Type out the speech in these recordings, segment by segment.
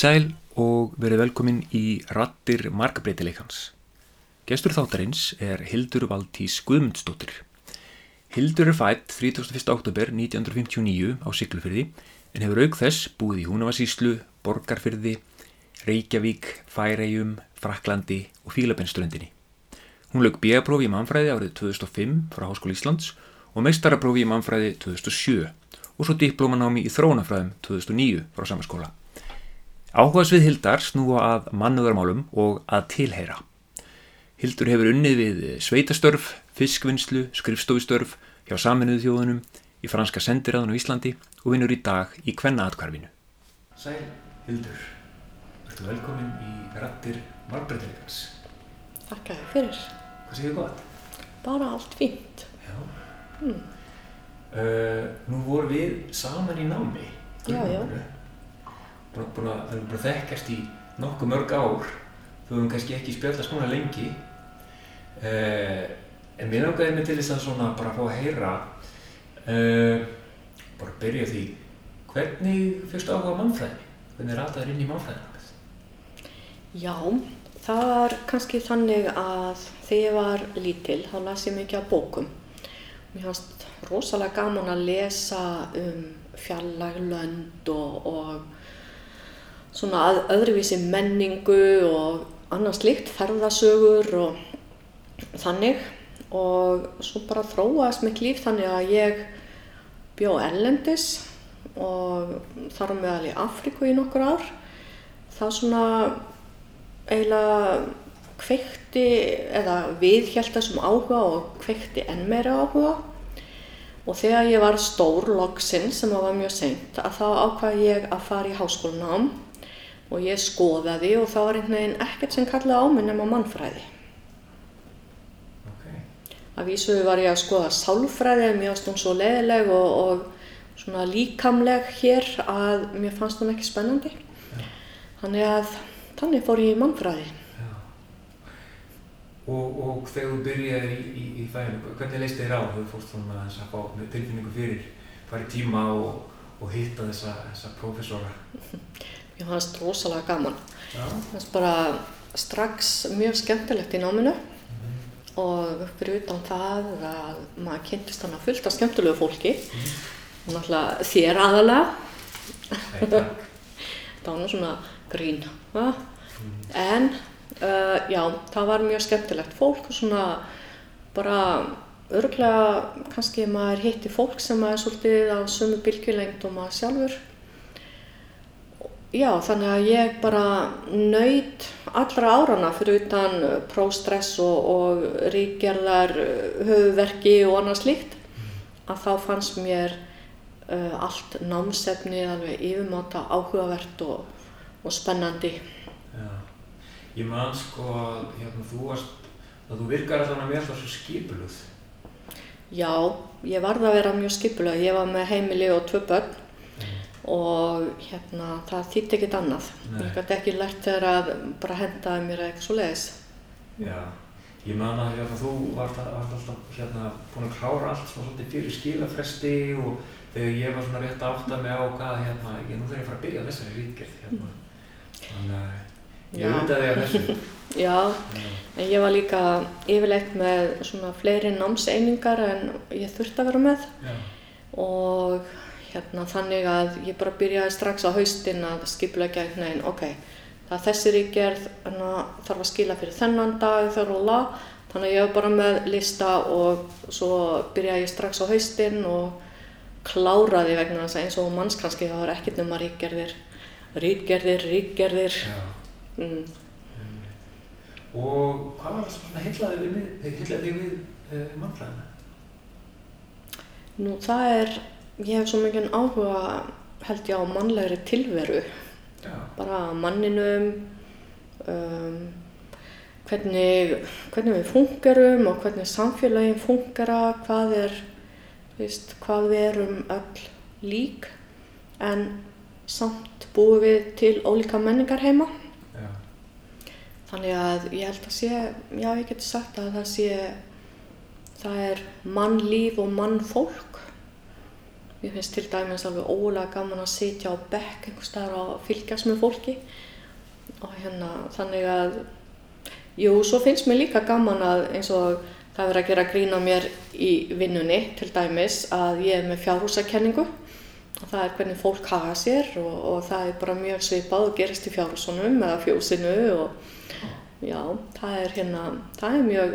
Sæl og verið velkomin í Rattir markbreytileikans. Gestur þáttarins er Hildur Valtís Guðmundsdóttir. Hildur er fætt 31. oktober 1959 á Siglufyrði en hefur auk þess búið í Húnavarsíslu, Borgarfyrði, Reykjavík, Færegjum, Fraklandi og Fílabennströndinni. Hún lög B.A.prófi í mannfræði árið 2005 frá Háskóli Íslands og meistaraprófi í mannfræði 2007 og svo diplómanámi í þróunafræðum 2009 frá samaskóla. Áhugaðsvið Hildar snúa að mannöðarmálum og að tilheyra. Hildur hefur unnið við sveitastörf, fiskvinnslu, skrifstofustörf hjá saminuðu þjóðunum í franska sendiræðun á Íslandi og vinnur í dag í kvennaatkvarfinu. Sæl Hildur, ertu velkomin í Rattir margbreytilegans. Þakka þér fyrir. Hvað séu gott? Bara allt fínt. Já. Mm. Uh, nú vorum við saman í námi. Já, já. Búin, að, að þekkast í nokkuð mörg ár. Þú hefum kannski ekki spjallast svona lengi. Uh, en mér náttúrulega mig til þess að svona bara fá að heyra, uh, bara byrja því, hvernig fyrstu áhuga á mannfræðinni? Hvernig er alltaf inn í mannfræðinni? Já, það var kannski þannig að þegar ég var lítil þá las ég mikið af bókum. Mér fannst rosalega gaman að lesa um fjallaglönd og, og svona að, öðruvísi menningu og annars líkt, ferðasögur og þannig. Og svo bara þróaðist mitt líf þannig að ég bjó erlendis og þar á meðal í Afríku í nokkur ár. Það svona eiginlega kveikti eða viðhjælt þessum áhuga og kveikti enn meira áhuga. Og þegar ég var stór loksinn sem var mjög seint að þá ákvaði ég að fara í háskólanám og ég skoðaði og það var einhvern veginn ekkert sem kallaði á mig nema mannfræði. Okay. Að vísu var ég að skoða sálfræði mér fannst hún svo leðileg og, og svona líkamleg hér að mér fannst hún ekki spennandi. Ja. Þannig að þannig fór ég í mannfræði. Og, og þegar þú byrjaði í, í, í fæðinu, hvernig leist þér á? Þú fórst svona þess að fá tilfinningu fyrir farið tíma og, og hitta þessa, þessa prófessora. Mér fannst rosalega gaman. Já. Mér fannst bara strax mjög skemmtilegt í náminu Mm. og fyrir utan það að maður kynntist hann að fullt af skemmtilegu fólki Mm. og náttúrulega þér aðalega. Það var nú svona grín. Mm. En uh, já, það var mjög skemmtilegt fólk og svona bara örglega kannski maður hitti fólk sem maður er svolítið á sömu bylgjulengd og maður sjálfur. Já, þannig að ég bara naut allra árana fyrir utan próstress og, og ríkjarðar uh, höfuverki og annað slíkt að þá fannst mér uh, allt námsefni alveg yfirmáta áhugavert og, og spennandi. Já. Ég man sko að hérna, þú varst, að þú virkar allan að mér það svo skipuluð. Já, ég varð að vera mjög skipulega. Ég var með heimili og tvö börn og hérna, það þýtti ekkert annað. Nei. Ég gæti ekki lært þegar að bara hendaði mér eitthvað svo leiðis. Já. Ég man að hérna, þú varst alltaf hérna, búin að klára allt svona svolítið fyrir skilafresti og þegar ég var svona rétt að átta mig á hvað hérna, ég nú þarf ég að fara að byrja þessari rítgerð hérna. Þannig að ég auðvitaði að þessu. Já, Já. en ég var líka yfirleitt með svona fleiri námseiningar en ég þurfti að vera með Já. og hérna þannig að ég bara byrjaði strax á haustin að skipulegja einhvern veginn, ok, það þessi ríkjörð, þarf að skila fyrir þennan dag þar og la, þannig að ég var bara með lista og svo byrjaði ég strax á haustin og kláraði vegna þess að eins og manns kannski það var ekkert nema ríkjörðir, ríkjörðir, ríkjörðir, Já. mm, Og hvað var það sem þig við, þig við uh, mannfræðina? nú það er, ég hef svo mikið áhuga held ég á mannlegri tilveru, Já. bara manninum, um, hvernig, hvernig við fungerum og hvernig samfélagin fungera, hvað er, veist, hvað við erum öll lík en samt búum við til ólíka menningar heima. Já. Þannig að ég held að sé, já ég geti sagt að það sé, það er mannlíf og mannfólk Mér finnst til dæmis alveg ólega gaman að sitja á bekk einhver staðar og fylgjast með fólki og hérna þannig að jú, svo finnst mér líka gaman að eins og það verður að gera grína mér í vinnunni til dæmis að ég er með fjárhúsakenningu og það er hvernig fólk hafa sér og, og það er bara mjög svipað og gerist í fjárhúsunum eða fjósinu og já, það er hérna, það er mjög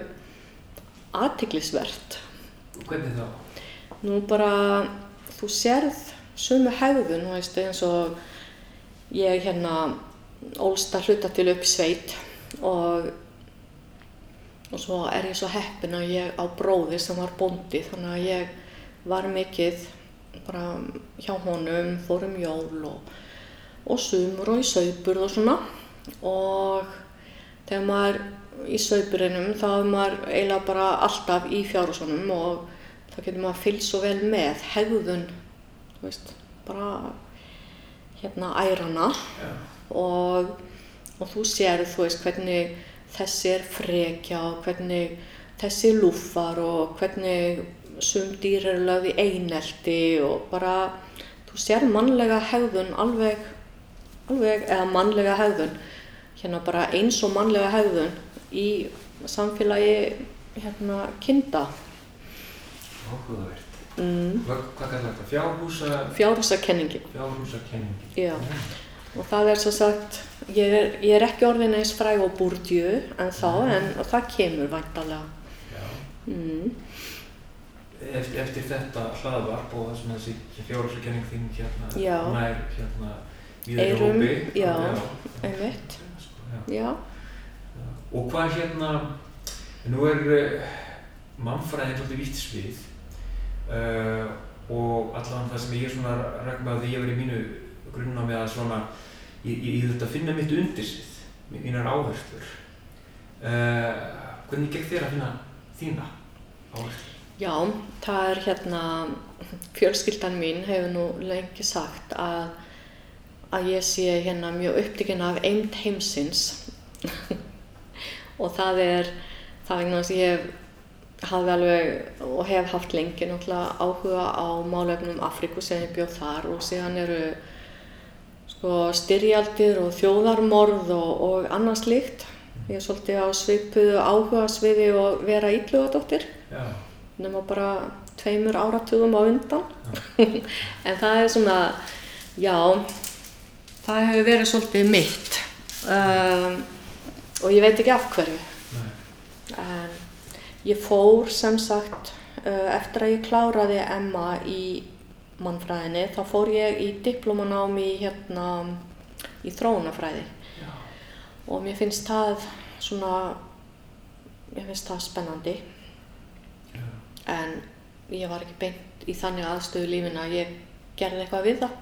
aðtiklisvert. Hvernig þá? Nú bara, þú sérð sumu hegðun, veist, eins og ég hérna ólst að hluta til upp sveit og, og svo er ég svo heppin að ég á bróði sem var bóndi þannig að ég var mikið bara hjá honum, fórum jól og, og sumur og í sauburð og svona. Og þegar maður í sauburinum þá er maður eiginlega bara alltaf í fjárhúsunum og þá getur maður fylgst svo vel með hegðun, þú veist, bara hérna ærana Já. og, og þú sér, þú veist, hvernig þessi er frekja og hvernig þessi lúfar og hvernig sum dýr eru lögð í einelti og bara, þú sér mannlega hegðun alveg, alveg, eða mannlega hegðun, hérna bara eins og mannlega hegðun í samfélagi hérna kinda. Áhugavert. Mm. Hvað, kallar þetta? Fjárhúsa... Fjárhúsakenningi, Fjárhúsakenningi. já. Og það er svo sagt, ég er, ég er ekki orðin eins fræg og búrdju en þá, en það kemur væntalega. Já. Mm. Eftir, eftir þetta hlaðvarp og það sem þessi fjárhúsakenning þín hérna Já. nær hérna Eyrum, hópi. já. Einmitt, Sko, já. já. Og hvað hérna, nú er uh, mannfræðin svolítið vítt svið uh, og allavega það sem ég er svona ræk með að því ég verið mínu grunna með að svona, ég, ég, ég þurfti að finna mitt undirsvið, mínar áherslur. Uh, hvernig gekk þér að finna þína áherslur? Já, það er hérna, fjölskyldan mín hefur nú lengi sagt að, að ég sé hérna mjög upptikinn af eind heimsins og það er, það vegna að ég hafði alveg og hef haft lengi náttúrulega áhuga á málefnum Afríku sem ég bjóð þar og síðan eru sko styrjaldir og þjóðarmorð og, og annað slíkt. Ég er svolítið á svipuðu áhuga sviði og vera ítlugadóttir Já, nema bara tveimur áratugum á undan. en það er svona, já, það hefur verið svolítið mitt um, og ég veit ekki af hverju. nei, En ég fór sem sagt, uh, eftir að ég kláraði Emma í mannfræðinni, þá fór ég í diplomanám í, hérna, í þróunafræði já, og mér finnst það svona, mér finnst það spennandi já, en ég var ekki beint í þannig aðstöðu lífin að ég gerði eitthvað við það.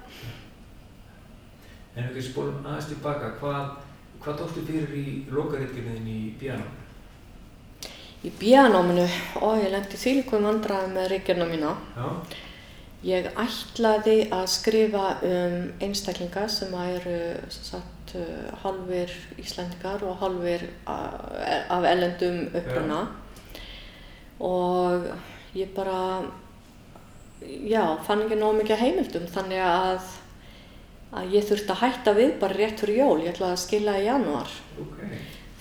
En ef við spólum aðeins tilbaka, hvað, hvað tókstu fyrir í lokaritgerðin í pianónu? Í bíanáminu, og ég lendi þýlikum vandræði með ríkjörna mína. Já, Ég ætlaði að skrifa um einstaklinga sem eru sem sagt, hálfir Íslandingar og hálfir uh, af ellendum uppruna. Og ég bara, já, fann ekki nóg mikið heimildum þannig að, að ég þurfti að hætta við bara rétt fyrir jól, ég ætlaði að skila í janúar. ok,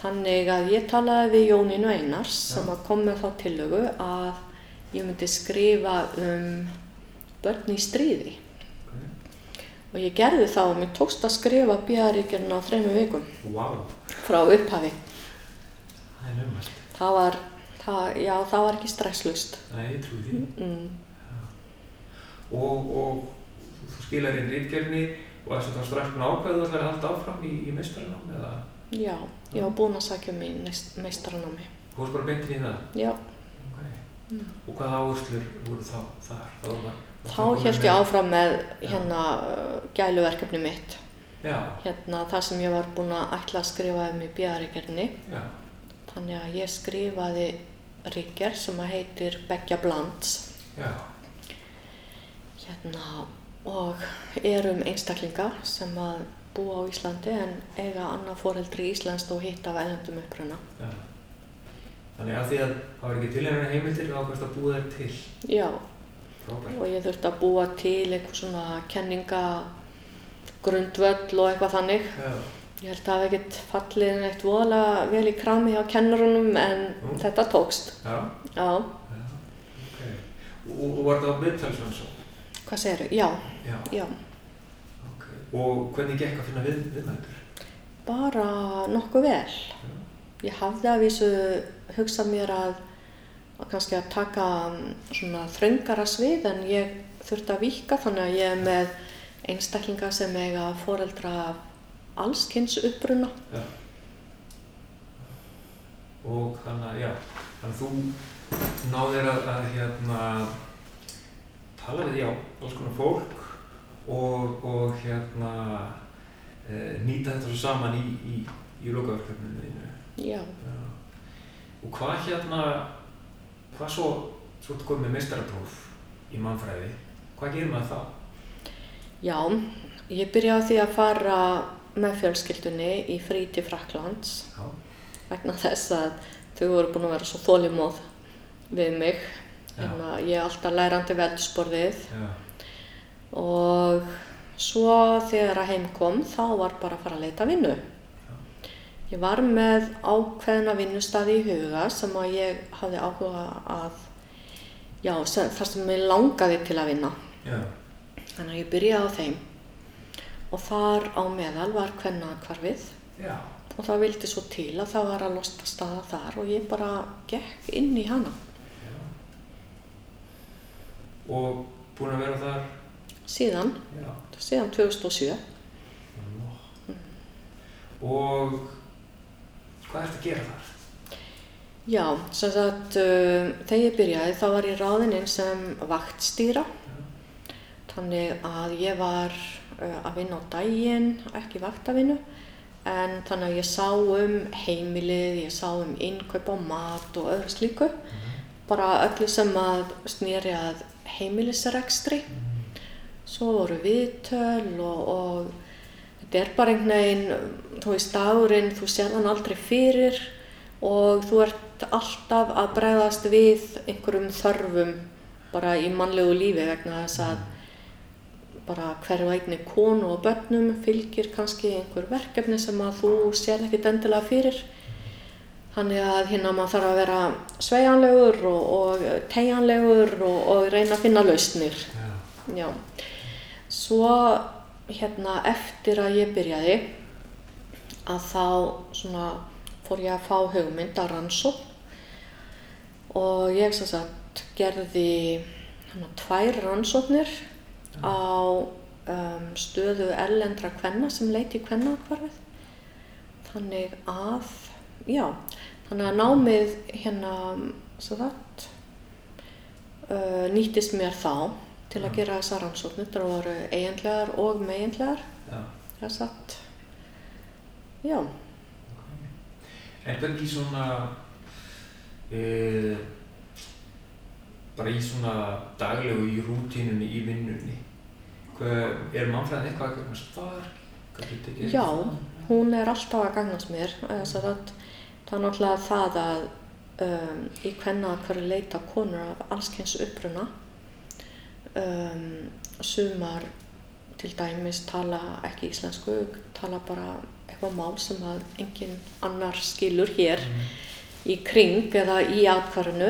Þannig að ég talaði við Jónínu Einars sem Já. að kom með þá tillögu að ég myndi skrifa um börn í stríði. ok, Og ég gerði það og mér tókst að skrifa bíðaríkjörna á þrejum vikum wow, frá upphafi. það er nefnast, Það var, það, já, það var ekki stresslust. það er ég trúi því. Mm. Og, og þú skilar inn ritgerðinni og þess að það strax búin að ákveða þú ætlar að halda áfram í, í meistaranám eða Já, ég var búin að sækja mig í meistaranámi. þú varst bara beintin í það? Já, Ok, Mm. og hvaða áherslur voru þá þar? Þá, var, þá held ég áfram með hérna gæluverkefni mitt. Já, Hérna það sem ég var búin að ætla að skrifa um í já, Þannig að ég skrifaði ríkjar sem að heitir Beggja Blands já, hérna, og er um einstaklinga sem að búa á Íslandi en eiga annað foreldri íslenskt og hitt af ellendum uppruna. já. Þannig að því að það var ekki til einhverja heimildir þá ákveðst að búa þér til. Já, frábært. og ég þurfti að búa til eitthvað svona kenninga grundvöll og eitthvað þannig. Já, Ég held að það hef ekkert fallið neitt voðalega vel í krami á kennarunum en Nú. þetta tókst. já, Já, já, ok. Og, og var þetta viðtalsrannsókn? hvað segirðu? Já, Já, já. Og hvernig gekk að finna við, viðmældur? Bara nokkuð vel. Ég hafði að vísu hugsað mér að, að kannski að taka mm, svona þröngara svið en ég þurfti að vika þannig að ég er með einstaklinga sem eiga foreldra allskynns uppruna. Já. Og þannig að, já, þannig að þú náðir að, að hérna, tala við, já, alls konar fólk og, og hérna, e, nýta þetta svo saman í, í, í lokaverkefninu þínu. Já, Já. Og hvað hérna, hvað svo, svo ertu komið með meistarapróf í mannfræði, hvað gerir maður þá? já, ég byrjaði á því að fara með fjölskyldunni í frí til Fraklands Já. vegna þess að þau voru búin að vera svo þólimóð við mig. Að ég er alltaf lærandi veldsporðið Já, og svo þegar að heim kom þá var bara að fara að leita vinnu. Ég var með ákveðna vinnustadi í huga sem að ég hafði áhuga að, já, þar sem ég langaði til að vinna. já, Þannig að ég byrjaði á þeim og þar á meðal var kvennakvarfið já, og það vildi svo til að það var að losta staða þar og ég bara gekk inn í hana. já. Og búin að vera þar, Síðan, já, síðan 2007. Nú. Og hvað ertu að gera þar? Já, sem sagt, uh, þegar ég byrjaði þá var ég ráðinn inn sem vaktstýra. Þannig að ég var uh, að vinna á daginn, ekki vaktavinnu, en þannig að ég sá um heimilið, ég sá um innkaup á mat og öðru slíku. Bara öllu sem að snýri að heimilisrekstri. Svo voru viðtöl og, og þetta er bara einhvern veginn, þú veist, dagurinn, þú sér hann aldrei fyrir og þú ert alltaf að bregðast við einhverjum þörfum bara í mannlegu lífi vegna þess að bara hverju eigni konu og börnum fylgir kannski einhver verkefni sem að þú sér ekkert endilega fyrir. Þannig að hérna maður þarf að vera sveigjanlegur og, og tegjanlegur og, og reyna að finna lausnir. Já, Já. Svo hérna eftir að ég byrjaði að þá svona fór ég að fá hugmynd að rannsókn. Og ég sagt gerði hérna tvær rannsóknir á um, stöðu erlendra kvenna sem leiti í kvennakvarfið. Þannig að, já, þannig að námið hérna sem sagt uh, nýttist mér þá til að gera þessa rannsóknir. Það voru eiginlegar og meginlegar. Það er satt. Já, En hvernig í svona, e, bara í svona daglegu í rútínunni, í vinnunni, er mannfræðin eitthvað að gagnast þar? Já. hún er alltaf að gagnast mér. Það, er náttúrulega það að um, í hvenna hverju leita konur af allskyns uppruna. Um, sumar til dæmis tala ekki íslensku, tala bara eitthvað mál sem að engin annar skilur hér í kring eða í atkvarinu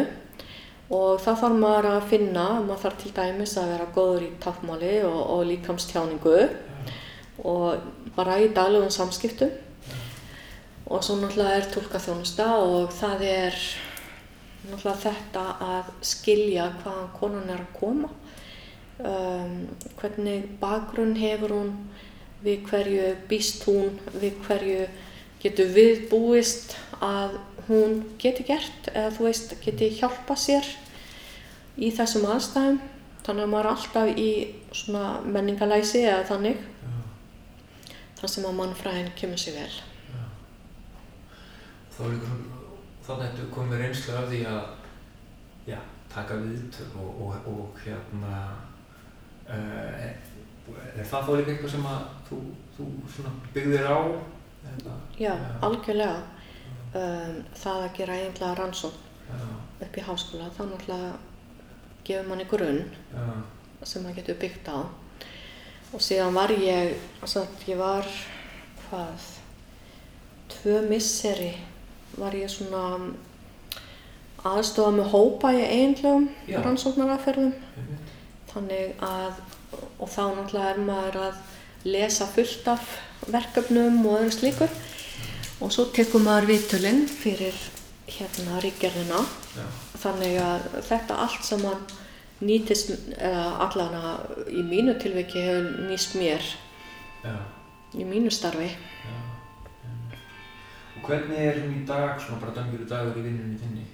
og það þarf maður að finna, maður þarf til dæmis að vera góður í tákmáli og, og líkamstjáningu og bara í daglegum samskiptum. Og svo náttúrulega er tólkaþjónusta og það er náttúrulega þetta að skilja hvaðan konan er að koma um, hvernig bakgrunn hefur hún? Við hverju býst hún? Við hverju getur við búist að hún geti gert eða þú veist geti hjálpa sér í þessum aðstæðum? Þannig að maður er alltaf í svona menningalæsi eða þannig. Þar sem að mannfræðin kemur sér vel. Þá er ykkur, þannig að þú komið reynslu af því að, já, taka viðtöl og, og, og hérna, uh, er það þá líka eitthvað sem að þú, þú svona byggðir á? Eða, Já, algjörlega. Um, það að gera eiginlega rannsókn Já, upp í háskóla, þá náttúrulega gefur manni grunn já, sem maður getur byggt á. Og síðan var ég satt, ég var hvað? Tvö misseri var ég svona aðstofa með hópa í einlegum Já. rannsóknaraferðum þannig að og þá náttúrulega er maður að lesa fullt af verkefnum og öðru slíkur og svo tekur maður viðtölinn fyrir hérna ríkgerðina já, þannig að þetta allt saman nýtist, eða allana í mínu tilviki hefur nýst mér já, í mínu starfi. já. Og hvernig er hún í dag, svona bara dangir dagur í vinnunni þinni?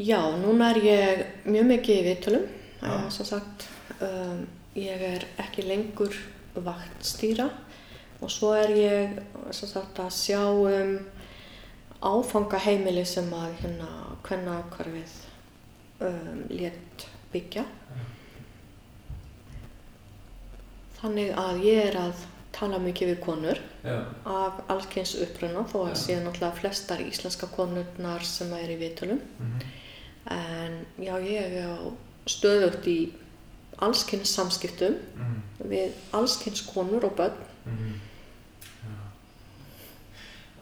Já, núna er ég mjög mikið í viðtölum, Já. uh, svo sagt, um, ég er ekki lengur vaktstýra og svo er ég svo sagt, að sjá um áfangaheimili sem að hérna hvenna hverfið um, létt byggja. Þannig að ég er að tala mikið við konur Já, af allskyns uppruna þó að séu náttúrulega flestar íslenska konurnar sem er í viðtölum. mhm, En já, ég á stöðugt í allskyns samskiptum mhm, við allskyns konur og börn. já.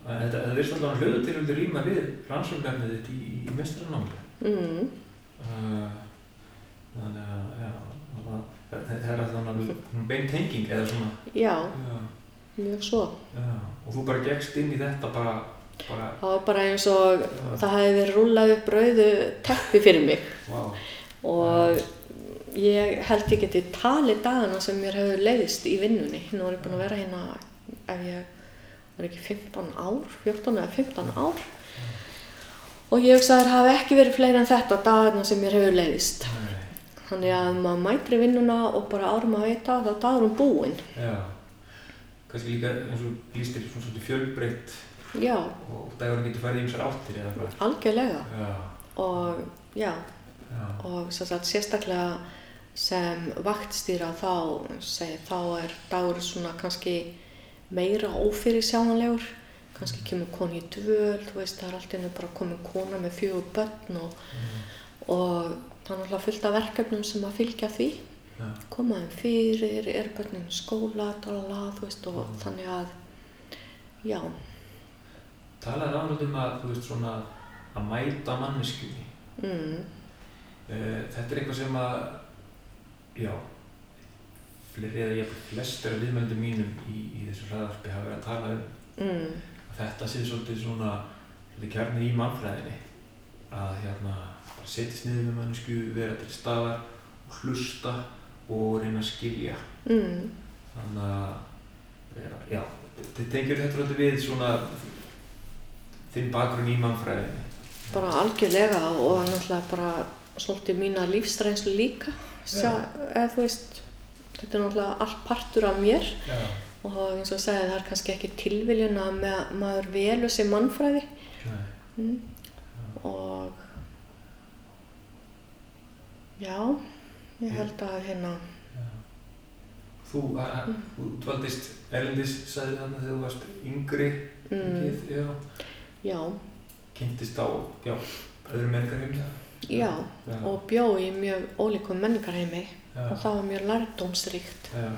En Þetta, virðist alltaf hljóðu til að rýma við rannsóknarnið þitt í, í mestranámi. Mm, Uh, þannig að, já, það, er alltaf hann bein tenging eða svona, já, já, mjög svo. og þú bara gekkst inn í þetta bara, bara, Það var bara eins og það hefði verið rúlað upp rauðu teppi fyrir mig. Vá, og ég held ég geti talið dagana sem mér hefur leiðist í vinnunni. Nú er ég búin að vera hérna ef ég var ekki 15 ár, 14 eða 15 ár og ég hugsa að það hafi ekki verið fleiri en þetta dagana sem mér hefur leiðist. Þannig að maður mætir í vinnuna og bara árum að veita þá dagur hún búinn. já, kannski líka eins og lístir svona svolítið fjölbreytt Já, og dagurinn getur farið í ymsar áttir eða hvað, algjörlega. já, Og já, já, og sagt, sérstaklega sem vaktstýra þá, segi, þá er dagur svona kannski meira ófyrir sjáanlegur kannski kemur koni í dvöl þú veist það er allt innu bara komin kona með fjögur börn og, og það er náttúrulega fullt af verkefnum sem að fylgja því. Já, koma þeim fyrir, er börnin í skóla dalala, þú veist og Mhm. þannig að já, talaði ráðlega um að, þú veist, svona að mæta manneskjunni. Mm, Þetta er eitthvað sem að, já, fleiri eða ég flestir af viðmændum mínum í, í þessu hraðarpi hafa verið að tala um mm, þetta sé svolítið svona, svolítið kjarni í mannfræðinni að hérna bara setjast niður með mannesku, vera til staðar og hlusta og reyna að skilja. mm, Þannig að, já, já þetta tengjur þetta svolítið við svona þinn bakgrunn í mannfræðinni. bara algjörlega og náttúrulega bara svolítið mína lífsreynslu líka Sjá, eða veist þetta er náttúrulega allt partur af mér Já. og eins og segi það er kannski ekki tilviljun að ma- maður velur sér mannfræði mm. og já ég held að hérna Já. Þú, a- a- þú dvaldist Erlendis, sagði þarna þegar þú varst yngri, mm, mm. já, já, kynntist á, já, öðrum menningarheim það. Já Já. og bjó í mjög ólíkum menningarheimi og það var mjög lærdómsríkt. Já,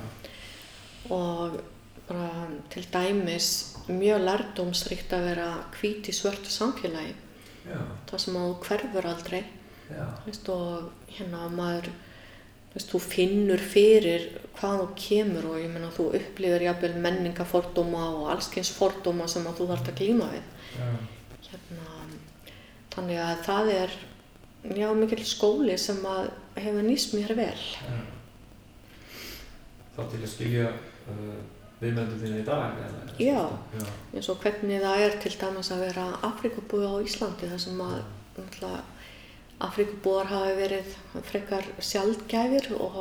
og bara til dæmis mjög lærdómsríkt að vera hvít í svörtu samfélagi. Já, það sem þú hverfur aldrei. Veist, og hérna maður veist, þú finnur fyrir hvað þú kemur og ég meina þú upplifir jafnvel menningafordóma og allskyns fordóma sem að þú þarft að glíma við. Hérna, þannig að það er já mikill skóli sem að hefur nýst mér vel já. Þá til að skilja uh, viðmændum þína í dag, eða? Já. Já, eins og hvernig það er til dæmis að vera Afrikubúi á Íslandi þar sem að náttúrulega, Afrikubúar hafi verið frekar sjaldgæfir og,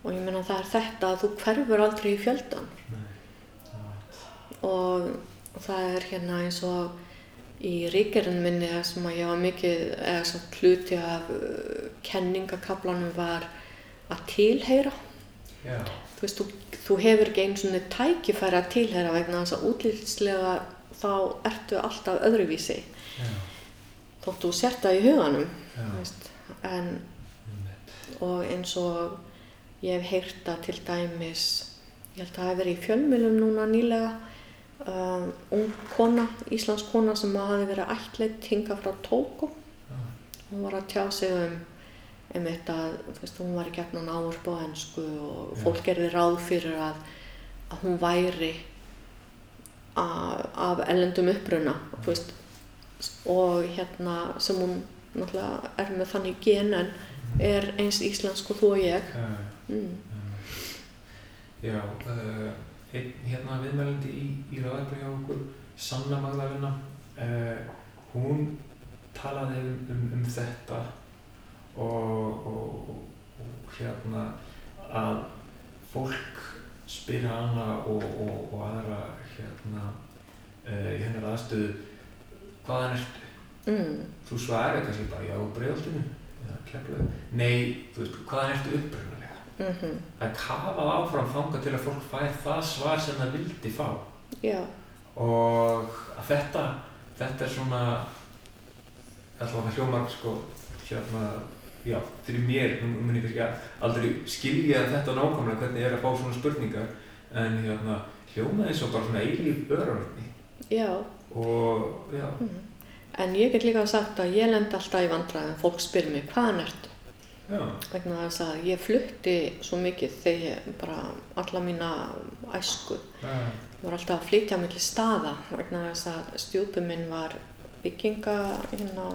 og ég meina það er þetta að þú hverfur aldrei í fjöldan nei, og það er hérna eins og í ríkjarinn minni sem að ég var mikið eða svo hluti af uh, kenningakablanum var að tilheyra. Já, þú veist, þú, þú hefur ekki einu svona tækifæri að tilheyra vegna þess að útlýtslega þá ertu alltaf öðruvísi. Já, þótt þú sért það í huganum þú veist, en og eins og ég hef heyrta til dæmis ég held að það hef verið í fjölmjölum núna nýlega um, ung kona, íslensk kona sem hafi verið ætleitt hinga frá Tóko hún var að tjá sig um um þetta, þú veist, hún var í gegnum áhörp á ennsku og Já. fólk gerði ráð fyrir að, að hún væri af, af ellendum uppruna, þú veist, og hérna sem hún náttúrulega er með þannig gen en er eins íslensk og þú og ég. Já, Mm. já uh, einn hérna viðmælandi í, í ræðarbyrja hjá okkur, Sanna Magdalena, uh, hún talaði um, um, um þetta og, og, og hérna að fólk spyr hana og, og, aðra hérna uh, í hennar aðstöðu hvaðan ertu? Mm. Þú svarir kannski bara já, bregðaltinu eða keflaðu. Nei, þú veist, hvaðan ertu upprunalega? Mm Það er kafað áfram þanga til að fólk fær það svar sem það vildi fá. Já, Og að þetta, þetta er svona, allavega hljómar sko, hérna, já, fyrir mér, nú mun ég kannski aldrei skilja þetta nákvæmlega hvernig er að fá svona spurningar, en hérna, hljómaði og bara svona eilíf örörni. já. Og, já, Mm. En ég get líka sagt að ég lend alltaf í vandræðum, fólk spyr mig hvaðan ertu? Vegna þess að ég flutti svo mikið þegar bara alla mína æsku. var alltaf að flytja milli staða vegna þess að stjúpi minn var bygginga hérna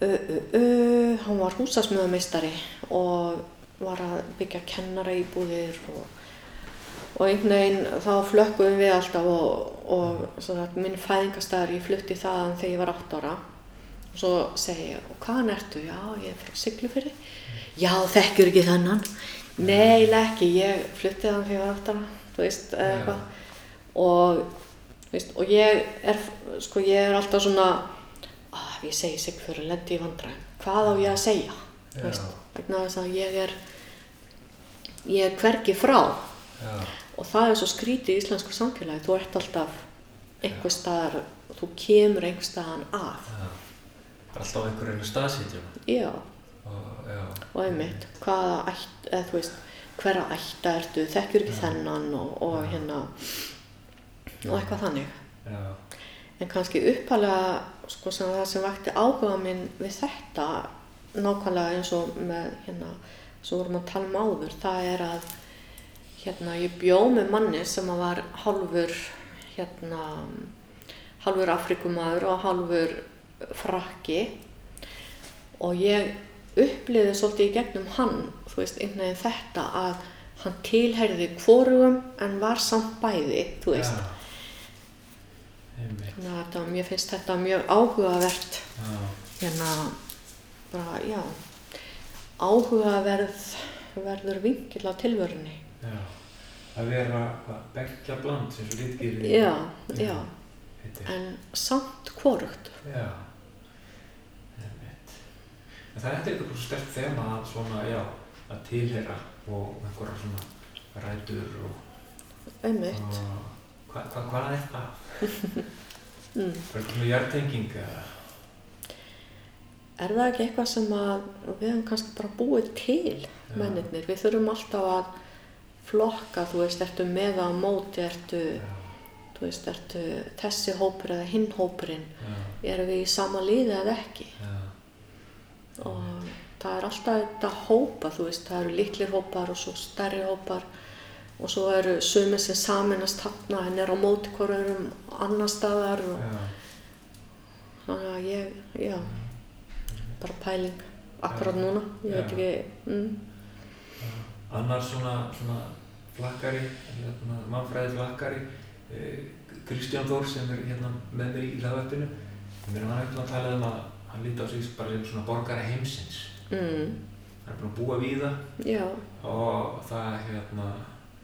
ö, ö, ö, hann var húsasmöðumeistari og var að byggja kennara íbúðir og, og einhvern veginn þá flökkuðum við alltaf og, og að minn fæðingastæður ég flutti þaðan þegar ég var 8 ára og svo segi ég, og hvaðan ertu? Já, ég er frá Siglufyrði. Já, þekkjur ekki þennan? Nei, ekki, ég flutti þaðan þegar ég var 8 ára, þú veist, eitthvað. Og, veist, og ég er, sko, ég er alltaf svona, að ef ég segi Siglufyrði, lendi í vandræðum. Hvað á ég að segja? Þú veist, vegna þess að ég er, ég er hvergi frá. já, Og það er svo skrítið í íslensku samfélagi, þú ert alltaf einhver staðar, þú kemur einhver staðan að. já. Alltaf einhverjum staðsítjum. Já, já, og einmitt, hvaða ætt, eða þú veist, hverra ætta ertu, þekkjur ekki Já. þennan og, og Já. hérna, og eitthvað þannig. já, En kannski uppalega, sko, sem það sem vakti áhuga minn við þetta, nákvæmlega eins og með, hérna, sem vorum að tala um áður, það er að, hérna, ég bjó með manni sem var hálfur, hérna, hálfur Afrikumaður og hálfur frakki og ég upplifði svolítið í gegnum hann, þú veist, einhvern veginn þetta að hann tilherði hvorugum en var samt bæði, þú veist. Já. Einmitt. Þannig að þetta, mér finnst þetta mjög áhugavert, Já, hérna, bara, já, áhugaverð verður vinkill á tilvörunni. já. Að vera hvað, beggja bland sem svo litgýri. Já, já, Heitir. en samt hvorugt. Já. En það er eitthvað svo sterkt þema að svona, já, að tilheyra og einhverja svona rætur og, Einmitt. og hva, hva, hvað er það? Mm. Er það svona hjartenging eða? Er það ekki eitthvað sem að við hefum kannski bara búið til, Já. mennirnir? Við þurfum alltaf að flokka, þú veist, ertu með á móti, ertu, Já, þú veist, ertu þessi hópur eða hinn hópurinn, já, erum við í sama liði eða ekki? já. Og það er alltaf þetta hópa, þú veist, það eru litlir hópar og svo stærri hópar og svo eru sumir sem saminast þarna en er á móti hverjum annar staðar og Já, þannig að ég, já, bara pæling akkurat Já. núna, ég veit Já. ekki, mm, Annar svona, svona flakkari, mannfræði flakkari, eh, Kristján Þór sem er hérna með mér í hlaðvarpinu. Mér var ekkert að tala um að hann líti á sig bara svona borgara heimsins. mm, Hann er búinn að búa víða já, og það hérna,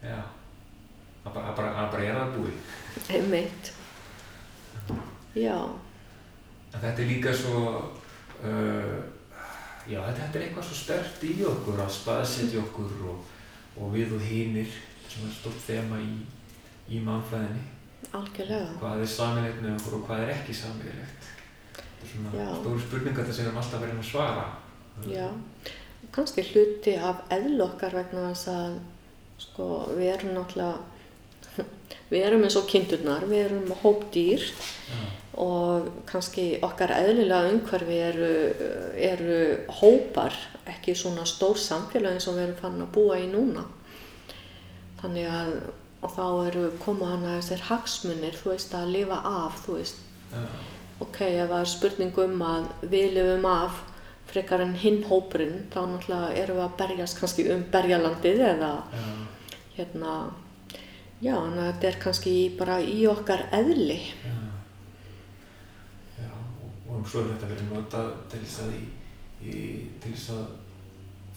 já, hann bara, bara, bara er að búi. einmitt, já, En þetta er líka svo, uh, já þetta, er eitthvað svo stert í okkur að staðsetja okkur og, og við og hinir, sem er stórt þema í, í mannfræðinni. algjörlega, Hvað er samilegt með okkur og hvað er ekki samilegt. Svona stóru spurningar þess að við erum alltaf verið að svara. Já, kannski hluti af eðl okkar vegna þess að sko, við erum náttúrulega, við erum eins og kindurnar, við erum hópdýr Já, og kannski okkar eðlilega umhverfi eru, eru hópar, ekki svona stór samfélag eins og við erum fann að búa í núna. Þannig að og þá eru koma hana þessir hagsmunir, þú veist, að lifa af, þú veist, já, ok, ef það er spurning um að við lifum af frekar en hinn hópurinn, þá náttúrulega erum við að berjast kannski um berjalandið eða já, hérna, já, þannig að þetta er kannski bara í okkar eðli. já. Já, og, og svo er þetta verið notað til þess að, í, í, til þess að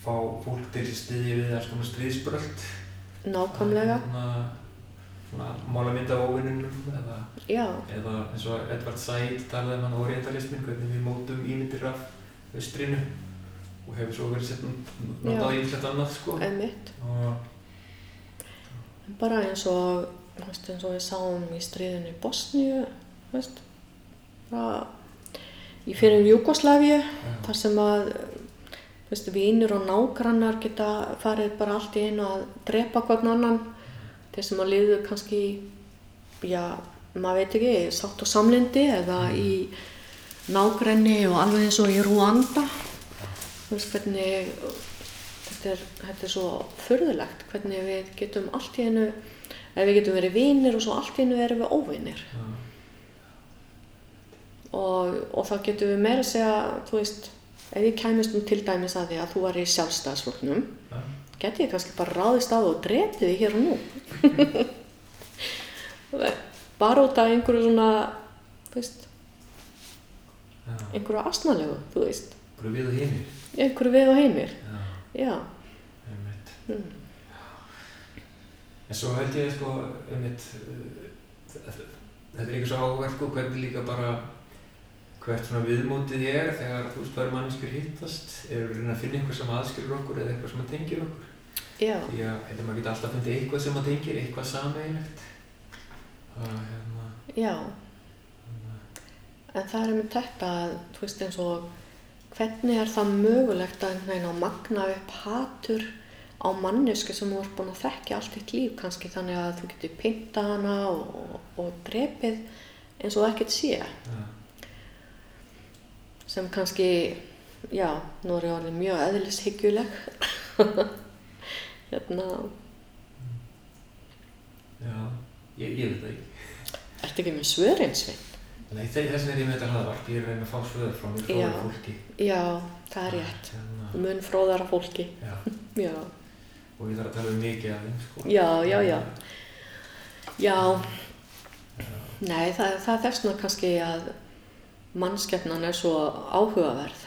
fá fólk til þess að styðja við alls konar stríðsbröld. Nákvæmlega, Svona, svona mála mynd af óvinnunum eða, eða eins og Edvard Said talaði um hann orientalismin, hvernig við mótum ímyndir af austrinu og hefur svo verið sett notað í eitthvað annað sko. einmitt. Og, Bara eins og, veist, eins og við sáum í stríðinu í Bosníu, veist, í fyrir Júgoslavíu, já, þar sem að veist, vínir og nágrannar geta farið bara allt í einu að drepa hvern annan þeir sem að liðu kannski já, maður veit ekki, sátt og samlindi eða í nágrenni og alveg eins og í Rúanda. Þú veist hvernig þetta er, þetta er svo furðulegt hvernig við getum allt í ef við getum verið vinir og svo allt í einu erum við óvinir. Já, og, og þá getum við meira að segja, þú veist, ef ég kæmist nú til dæmis að því að þú var í sjálfstæðsflokknum, já, geti ég kannski bara ráðist á og drepið þig hér og nú. bara út af einhverju svona, þú veist, já. einhverju asnalegu, þú veist, Bara við og hinir. einhverju við og heimir. Já, Já, einmitt. mm. En svo held ég sko, einmitt, uh, þetta er eitthvað svo áhverð sko, hvernig líka bara hvert svona viðmótið er þegar þú veist er manneskur hittast, eru að finna eitthvað sem aðskilur okkur eða eitthvað sem tengir okkur. Já, Því að að maður geti alltaf fundið eitthvað sem að tengir, eitthvað sameiginlegt. Það hérna, já. hérna, En það er með þetta, að, þú veist, eins og hvernig er það mögulegt að að magna upp hatur á mannesku sem þú ert búin að þekkja allt þitt líf kannski þannig að þú getur pynta hana og, og, og drepið eins og það ekkert sé. Já, sem kannski, já, nú er ég orðin mjög eðlishygguleg hérna, já, ég, ég veit það ekki. ertu ekki með svörin svinn? Nei, þess vegna er ég með þetta hlaðvarp, ég er reyna að fá svöður frá Já. fróðu fólki. Já, það er rétt Hérna, mun fróðara fólki já, já, og ég þarf að tala um mikið af þeim, sko. Já, já, já. já. Nei, það, það er þess vegna kannski að mannskefnan er svo áhugaverð.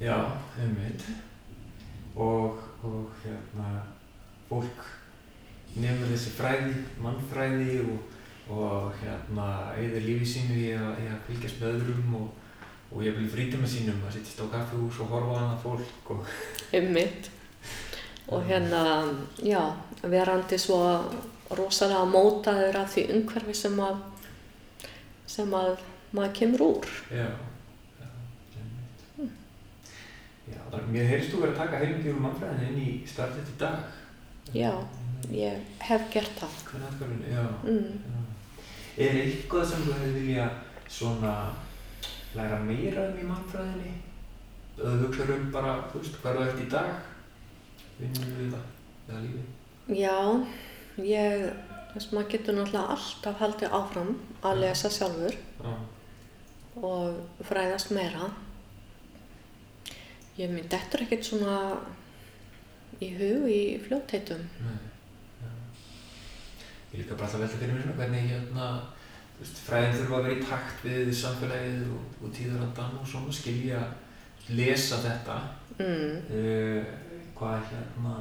Já, einmitt. Og, og hérna, fólk nefnir þessi fræði, mannfræði og, og hérna, eigðir lífi sínu í að, í að fylgjast með öðrum og, og ég vil frítíma sínum að sittist á kaffihús og horfa á annað fólk og Einmitt. Og hérna, já, verandi svo rosalega mótaður af því umhverfi sem að, sem að maður kemur úr. já. Já, það, mér heyrst þú verið að taka heilmikið úr mannfræðinu inn í startið í dag. Já, ég hef gert það. Hvernig aðkvæmlega, já. Mm. Já. Er eitthvað sem þú hefði vilja svona læra meira um í mannfræðinni? Eða þú hugsaður um bara, þú veist, hvað þú ert í dag? Vinnum við það, eða lífið? Já, ég, þess maður getur náttúrulega alltaf haldið áfram að lesa sjálfur Já, og fræðast meira. Ég minn dettur ekkert svona í hug í fljótheitum. nei, já. Ég er líka bara alltaf velta fyrir mér svona hvernig hérna, veist, fræðin þurfa að vera í takt við samfélagið og, og tíðarandan og svona skilja, lesa þetta. Mm. Uh, hvað hérna,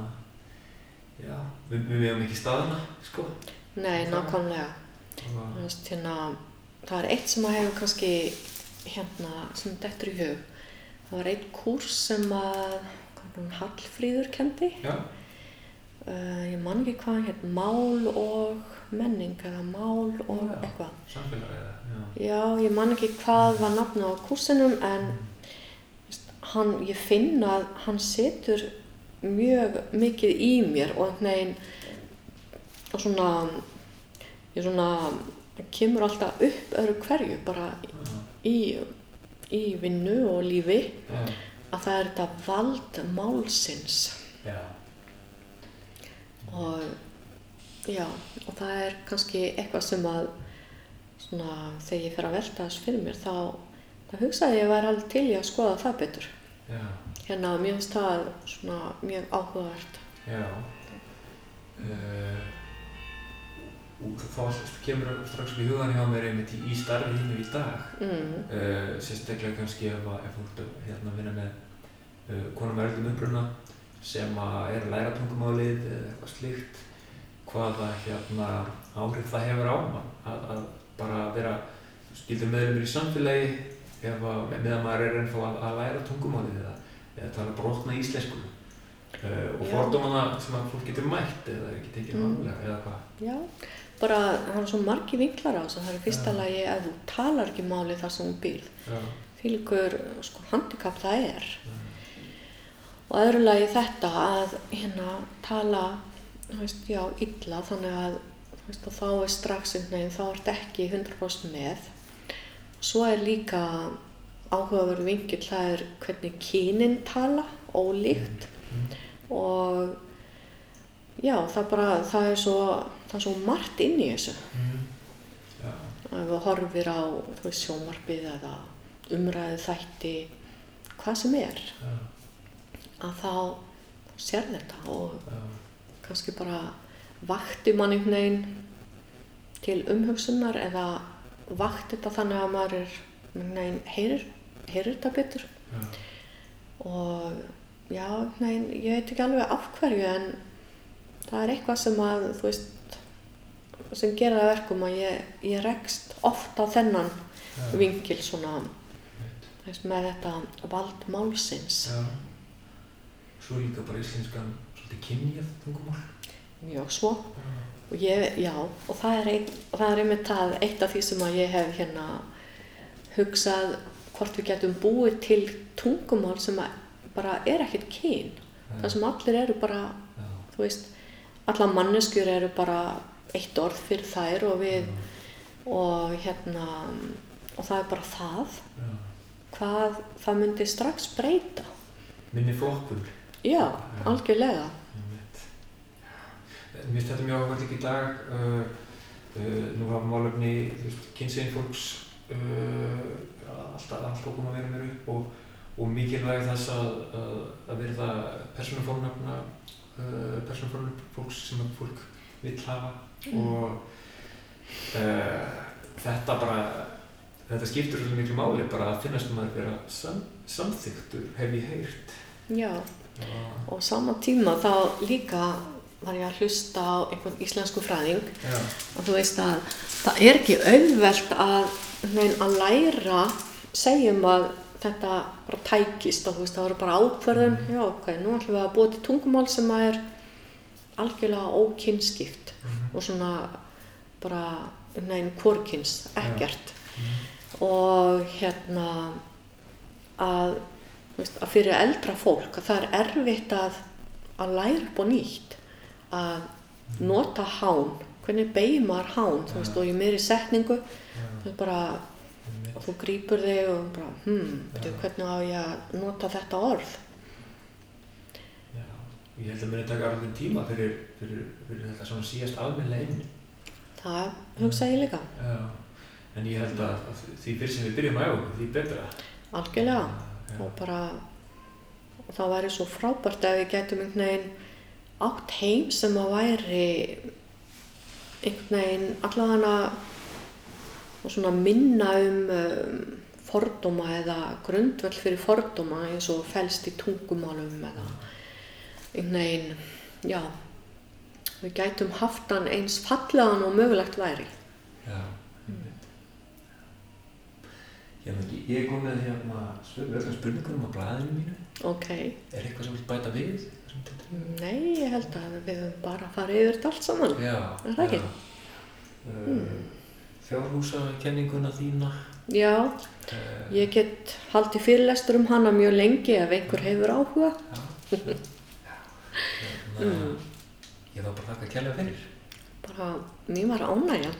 já, við, við hefum ekki staðina, sko. Nei, nákvæmlega. Hérna, það er eitt sem að hefur kannski hérna, sem dettur í hug. Það var eitt kúrs sem að Hallfríður kendi uh, ég man ekki hvað hétt, mál og menning eða mál og Já. eitthvað. Já. Já, ég man ekki hvað var nafna á kursinum en veist, hann, ég finn að hann setur mjög mikið í mér og einhvern veginn og svona, ég svona, kemur alltaf upp öðru hverju bara í, í vinnu og lífi Já. að það er þetta vald málsins Já. og já, og það er kannski eitthvað sem að svona, þegar ég fer að velta þess fyrir mér þá, þá hugsaði ég að væri alveg til í að skoða það betur Já. hérna, mér finnst það svona mjög áhugavert Já. Uh, og þá kemur strax upp í hugan hjá mér einmitt í, í starfi hínu í dag. mm, Uh, sérstaklega kannski ef, þú ert að hérna, vinna með uh, konum með öllum uppruna sem að er að læra tungumálið eða eitthvað slíkt hvaða hérna, áhrif það hefur á að, að bara vera skildur meðlumir í samfélagi ef að, meðan maður er ennþá að, að læra tungumálið eða, eða tala brotna íslensku. Uh, og fordómana sem að fólk getur mætt eða ekki tekið Mm. vanlega eða hvað bara það er svo margi vinklar á þessu það er fyrsta Já. lagi að þú talar ekki máli þar sem þú býrð. Já, fylgur sko handikap það er. Já, og öðru lagi þetta að hérna tala veist, já, illa þannig að þú veist, og þá er strax einhvern veginn, þá ert ekki 100% með. Svo er líka áhugaverð vingill það er hvernig kynin tala ólíkt. Mm. og já, það bara það er svo, það er svo margt inn í þessu. Mm. Já, ef þú horfir á veist, sjónvarpið eða umræðu þætti hvað sem er já, að þá sér þetta og já, kannski bara vakti mann einhvern veginn til umhugsunar eða vakti þetta þannig að maður er einhvern veginn heyrir, heyrir þetta betur. Og já, veginn, ég veit ekki alveg af hverju en það er eitthvað sem að þú veist sem gera það að verkum að ég, ég rekst oft á þennan já. vingil svona veist, með þetta vald málsins Já. Svo líka bara íslenskan svolítið kynjað tungumál. mjög svo Já. og ég, já, og það er, ein, það er einmitt það eitt af því sem að ég hef hérna hugsað hvort við getum búið til tungumál sem bara er ekkert kyn það sem allir eru bara, veist alla manneskjur eru bara eitt orð fyrir þær og við og hérna og það er bara það hvað það myndi strax breyta Minni flokkun. já, algjörlega. Mér finnst þetta mjög áhverð líka í dag. Uh, uh, nú hafa málefni kynsegin fólks uh, alltaf, alltaf koma að vera mér upp og, og mikilvæg þess að, að, að verða persónufórnafna uh, persónufórnafna fólks sem fólk vill hafa og uh, þetta bara þetta skiptur svolítið miklu máli bara að finnast um að vera sam, samþyktur hef ég heyrt. Já, og, og sama tíma þá líka var ég að hlusta á einhvern íslensku fræðing. Já, og þú veist að það er ekki auðvelt að, að læra segjum að þetta bara tækist og þú veist það voru bara ákverðun já ok, nú ætlum við að búa til tungumál sem að er algjörlega ókynskipt og svona bara nein, hvorkins, ekkert. Og hérna að, þú veist, að fyrir eldra fólk að það er erfitt að, að læra upp á nýtt að nota hán. Hvernig beigir maður hán þú veist, og í meiri setningu þú veist bara, og þú grýpur þig og bara, hmm, hvernig á ég að nota þetta orð ég held að muni taka alveg tíma fyrir, fyrir, fyrir þetta svona síðast almennilega inn. það hugsa ég líka, Já, en ég held að, að því fyrir sem við byrjum að æfa, því betra. algjörlega Já, og bara það væri svo frábært ef við getum einhvern veginn átt heim sem að væri einhvern veginn allavega og svona minna um, um fordóma eða grundvöld fyrir fordóma eins og felst í tungumálum eða einhvern veginn, já við gætum haft hann eins fallegan og mögulegt væri já, einmitt. Ég, er komið hérna öllum spurningunum á blæðinu mínu. Ok. Er eitthvað sem vil bæta við? Nei, ég held að við höfum bara farið yfir þetta allt saman. Já. Er það ekki? Uh, Fjárhúsakenninguna þína. Já, Uh, ég get haldið fyrirlestur um hana mjög lengi ef einhver hefur áhuga. já. Hérna, Ég var bara þakka kærlega fyrir. Bara, mér var ánægjan.